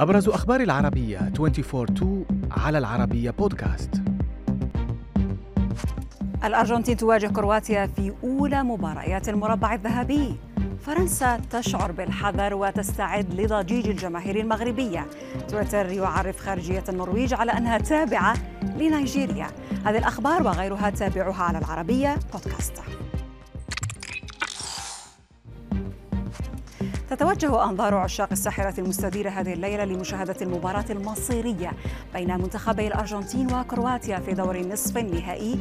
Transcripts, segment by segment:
أبرز أخبار العربية 24 على العربية بودكاست. الأرجنتين تواجه كرواتيا في أولى مباريات المربع الذهبي. فرنسا تشعر بالحذر وتستعد لضجيج الجماهير المغربية. تويتر يعرف خارجية النرويج على أنها تابعة لنيجيريا. هذه الأخبار وغيرها تابعوها على العربية بودكاست. تتوجه أنظار عشاق الساحرة المستديرة هذه الليلة لمشاهدة المباراة المصيرية بين منتخبي الأرجنتين وكرواتيا في دور النصف النهائي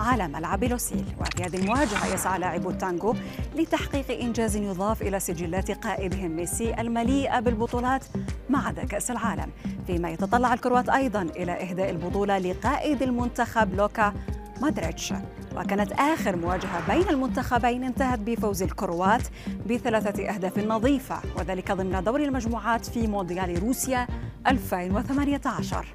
على ملعب لوسيل. وفي هذه المواجهة يسعى لاعبو التانجو لتحقيق إنجاز يضاف إلى سجلات قائدهم ميسي المليئة بالبطولات ما عدا كأس العالم. فيما يتطلع الكروات أيضا إلى إهداء البطولة لقائد المنتخب لوكا مودريتش. وكانت آخر مواجهة بين المنتخبين انتهت بفوز الكروات بثلاثة أهداف نظيفة وذلك ضمن دور المجموعات في مونديال روسيا 2018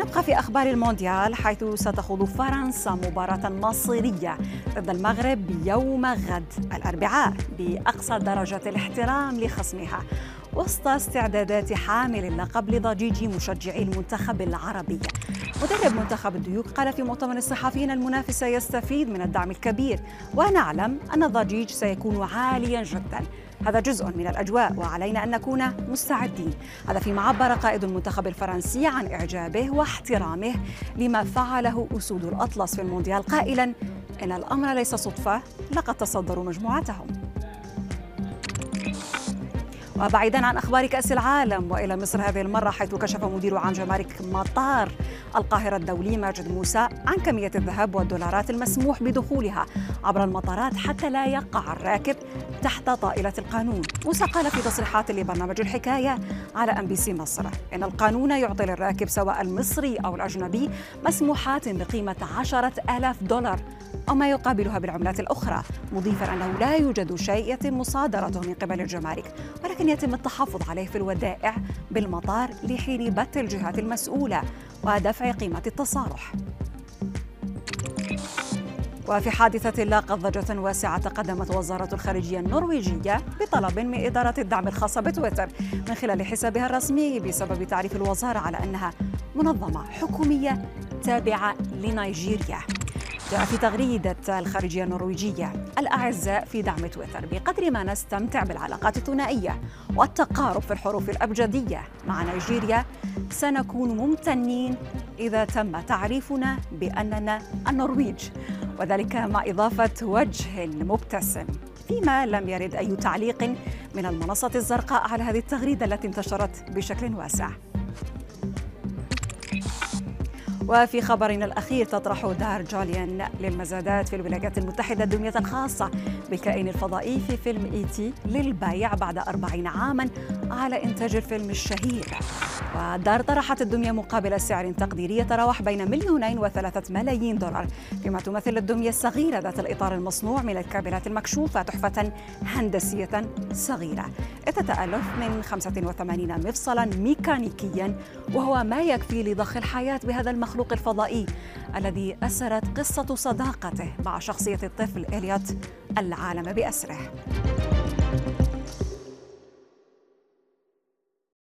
نبقى في أخبار المونديال حيث ستخوض فرنسا مباراة مصيرية ضد المغرب يوم غد الأربعاء بأقصى درجة الاحترام لخصمها. وسط استعدادات حامل اللقب لضجيج مشجعي المنتخب العربي. مدرب منتخب الديوك قال في مؤتمر الصحفيين المنافس يستفيد من الدعم الكبير ونعلم أن الضجيج سيكون عاليا جدا. هذا جزء من الأجواء وعلينا أن نكون مستعدين. هذا فيما عبر قائد المنتخب الفرنسي عن إعجابه واحترامه لما فعله أسود الأطلس في المونديال. قائلا إن الأمر ليس صدفة لقد تصدروا مجموعتهم. وبعيدا عن أخبار كأس العالم وإلى مصر هذه المرة حيث كشف مدير عام جمارك مطار القاهرة الدولي ماجد موسى عن كمية الذهب والدولارات المسموح بدخولها عبر المطارات حتى لا يقع الراكب تحت طائلة القانون. موسى قال في تصريحات لبرنامج الحكاية على أم بي سي مصر إن القانون يعطي للراكب سواء المصري أو الأجنبي مسموحات بقيمة عشرة ألاف دولار أو ما يقابلها بالعملات الأخرى مضيفا أنه لا يوجد شيء يتم مصادرته من قبل الجمارك ولكن يتم التحفظ عليه في الودائع بالمطار لحين بت الجهات المسؤولة ودفع قيمة التصارح وفي حادثة لاقت ضجة واسعة تقدمت وزارة الخارجية النرويجية بطلب من إدارة الدعم الخاصة بتويتر من خلال حسابها الرسمي بسبب تعريف الوزارة على أنها منظمة حكومية تابعة لنيجيريا. جاء في تغريدة الخارجية النرويجية. الأعزاء في دعم تويتر بقدر ما نستمتع بالعلاقات الثنائية والتقارب في الحروف الأبجدية. مع نيجيريا سنكون ممتنين إذا تم تعريفنا بأننا النرويج وذلك مع إضافة وجه مبتسم فيما لم يرد أي تعليق من المنصة الزرقاء على هذه التغريدة التي انتشرت بشكل واسع. وفي خبرنا الأخير تطرح دار جوليان للمزادات في الولايات المتحدة الدمية الخاصة بالكائن الفضائي في فيلم E.T. للبيع بعد أربعين عاما على إنتاج الفيلم الشهير. والدار طرحت الدمية مقابل سعر تقديري يتراوح بين مليونين وثلاثة ملايين دولار فيما تمثل الدمية الصغيرة ذات الإطار المصنوع من الكابلات المكشوفة تحفة هندسية صغيرة. تتألف من 85 مفصلا ميكانيكيا وهو ما يكفي لضخ الحياة بهذا المخلوق الفضائي الذي أسرت قصة صداقته مع شخصية الطفل إليوت العالم بأسره.